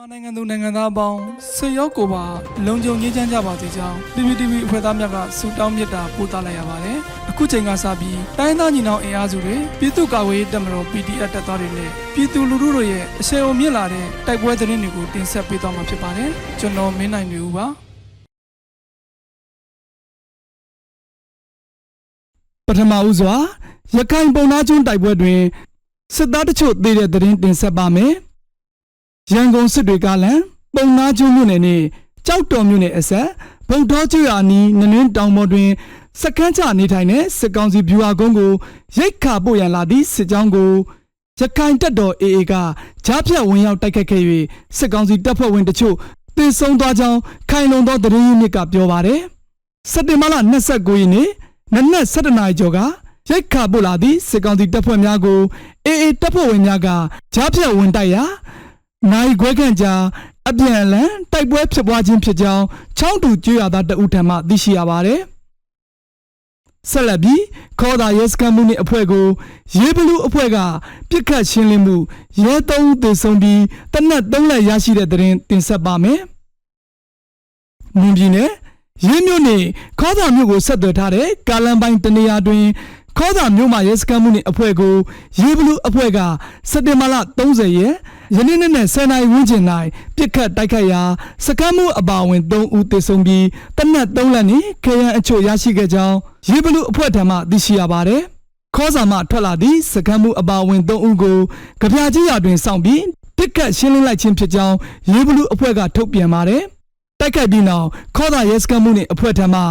မြန်မာနိုင်ငံသူနိုင်ငံသားအပေါင်းဆွေရောက်ကိုပါလုံခြုံရေးချမ်းကြပါစေကြောင်း PPTV အဖွဲ့သားများကဆုတောင်းမေတ္တာပို့သလိုက်ရပါတယ်။အခုချိန်ကစပြီးတိုင်းသားညီနောင်အင်အားစုတွေပြည်သူ့ကာကွယ်ရေးတပ်မတော် PDF တပ်သားတွေနဲ့ပြည်သူလူထုတို့ရဲ့အဆင်အုံမြင့်လာတဲ့တိုက်ပွဲသတင်းတွေကိုတင်ဆက်ပေးသွားမှာဖြစ်ပါတယ်။ကျွန်တော်မင်းနိုင်နေဦးပါ။ပထမဦးစွာရခိုင်ပုံနာကျွန်းတိုက်ပွဲတွင်စစ်သားတချို့သေတဲ့သတင်းတင်ဆက်ပါမယ်။ ရန်ကုန်စစ်တွေကလန်ပုံနာကျွန်းမြို့နယ်နဲ့ကြောက်တော်မြို့နယ်အဆက်ဗုဒ္ဓကျွာနီနနင်းတောင်ပေါ်တွင် စကန်းချနေထိုင်တဲ့စစ်ကောင်စီဗျူဟာကုန်းကိုရိတ်ခါပို့ရန်လာသည့်စစ်ကြောင်းကိုရခိုင်တပ်တော် AA ကကြားဖြတ်ဝင်ရောက်တိုက်ခတ်ခဲ့၍စစ်ကောင်စီတပ်ဖွဲ့ဝင်တချို့တေဆုံးသွားကြောင်းခိုင်လုံသောသတင်းရင်းမြစ်ကပြောပါတယ်စက်တင်ဘာလ29ရက်နေ့နနက်7:00နာရီကျော်ကရိတ်ခါပို့လာသည့်စစ်ကောင်စီတပ်ဖွဲ့များကို AA တပ်ဖွဲ့ဝင်များကကြားဖြတ်ဝင်တိုက်ရာ နိုင်ခွဲခန့်ကြာအပြန်အလှန်တိုက်ပွဲဖြစ်ပွားခြင်းဖြစ်ကြောင်းချောင်းတူကျွေးရသားတဦးထံမှသိရှိရပါတယ်။ဆက်လက်ပြီးခေါ်တာရဲစခန်းမှုနှင့်အဖွဲ့ကိုရေဘလူးအဖွဲ့ကပြစ်ခတ်ရှင်းလင်းမှုရဲသုံးဦးသေဆုံးပြီးတနက်သုံးလက်ရရှိတဲ့တဲ့ရင်တင်ဆက်ပါမယ်။မြင်းပြည်နယ်ရင်းမြို့နယ်ခေါ်တာမြို့ကိုဆက်သွယ်ထားတဲ့ကာလန်ပိုင်းတနေရာတွင် ခေါ်တာမြို့မှာရဲစခန်းမှုနှင့်အဖွဲ့ကိုရေဘလူးအဖွဲ့ကစက်တင်ဘာလ30ရက်ယနေ့နေ့နဲ့10နိုင်ဝန်းကျင်၌ပြစ်ခတ်တိုက်ခတ်ရာစကမ်းမှုအပါအဝင်3ဦးသေဆုံးပြီးတနက်3လက်နှင့်ခရံအချို့ရရှိခဲ့ကြောင်းရေဘလူအဖွဲ့ထံမှသိရှိရပါသည်။ခေါ်စာမှထွက်လာသည့်စကမ်းမှုအပါအဝင်3ဦးကိုကြပြကြီးရာတွင်စောင့်ပြီးပြစ်ခတ်ရှင်းလင်းလိုက်ခြင်းဖြစ်ကြောင်းရေဘလူအဖွဲ့ကထုတ်ပြန်ပါတယ်။တိုက်ခတ်ပြီးနောက်ခေါ်စာရဲစကမ်းမှုနှင့်အဖွဲ့ထံမှ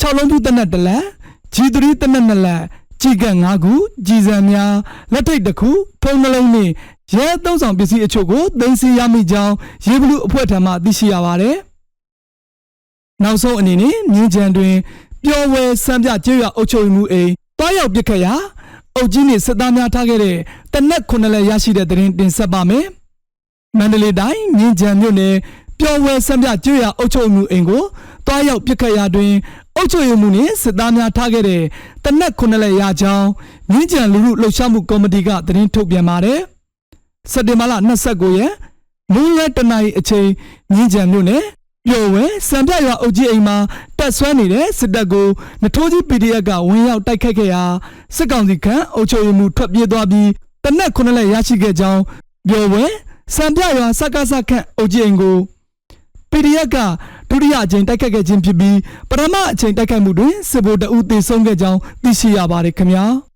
6လုံးဘူးတနက်တစ်လက် G3 တနက်နှစ်လက် ကြီးက5ခုကြီးစံများလက်ထိတ်တစ်ခုဖုံးနှလုံးနှင့်ရဲသုံးဆောင်ပစ္စည်းအချို့ကိုသိမ်းဆည်းရမိကြောင်းရေဘလူအဖွဲ့ထံမှသိရှိရပါတယ်။နောက်ဆုံးအနေနဲ့မြင်းကြံတွင်ပျော်ဝဲစံပြကျေးရွာအုပ်ချုပ်ရေးမှုအိမ်တွားရောက်ပစ်ခတ်ရာအုပ်ကြီးနှင့်စစ်သားများထားခဲ့တဲ့တနက်9လက်ရရှိတဲ့သတင်းတင်ဆက်ပါမယ်။မန္တလေးတိုင်းမြင်းကြံမြို့နယ်ပျော်ဝဲစံပြကျေးရွာအုပ်ချုပ်ရေးမှုအိမ်ကိုတွားရောက်ပစ်ခတ်ရာတွင် အုပ်ချုပ်ရေးမှုနှင့်စစ်သားများထားခဲ့တဲ့တနက်9လက်ရကြောင်းမြင်းကြံလူမှုလှုပ်ရှားမှုကော်မတီကသတင်းထုတ်ပြန်ပါတယ်။စက်တင်ဘာလ29ရက်မွန်းလဲတနာရီအချိန်မြင်းကြံမြို့နယ်ပျော်ဝဲစံပြရွာအုပ်ကြီးအိမ်မှာတက်ဆွဲနေတဲ့စစ်တပ်ကိုနထိုးကြီး PDF ကဝင်ရောက်တိုက်ခတ်ခဲ့ရာစစ်ကောင်စီခန့်အုပ်ချုပ်ရေးမှုထွက်ပြေးသွားပြီးတနက်9လက်ရရှိခဲ့ကြောင်းပျော်ဝဲစံပြရွာစက္ကစခန့်အုပ်ကြီးအိမ်ကို PDF က ဒုတိယအကြိမ်တိုက်ခတ်ခဲ့ခြင်းဖြစ်ပြီးပထမအကြိမ်တိုက်ခိုက်မှုတွင်စစ်ဗိုလ်တအုပ်သေဆုံးခဲ့ကြောင်းသိရှိရပါတယ်ခင်ဗျာ။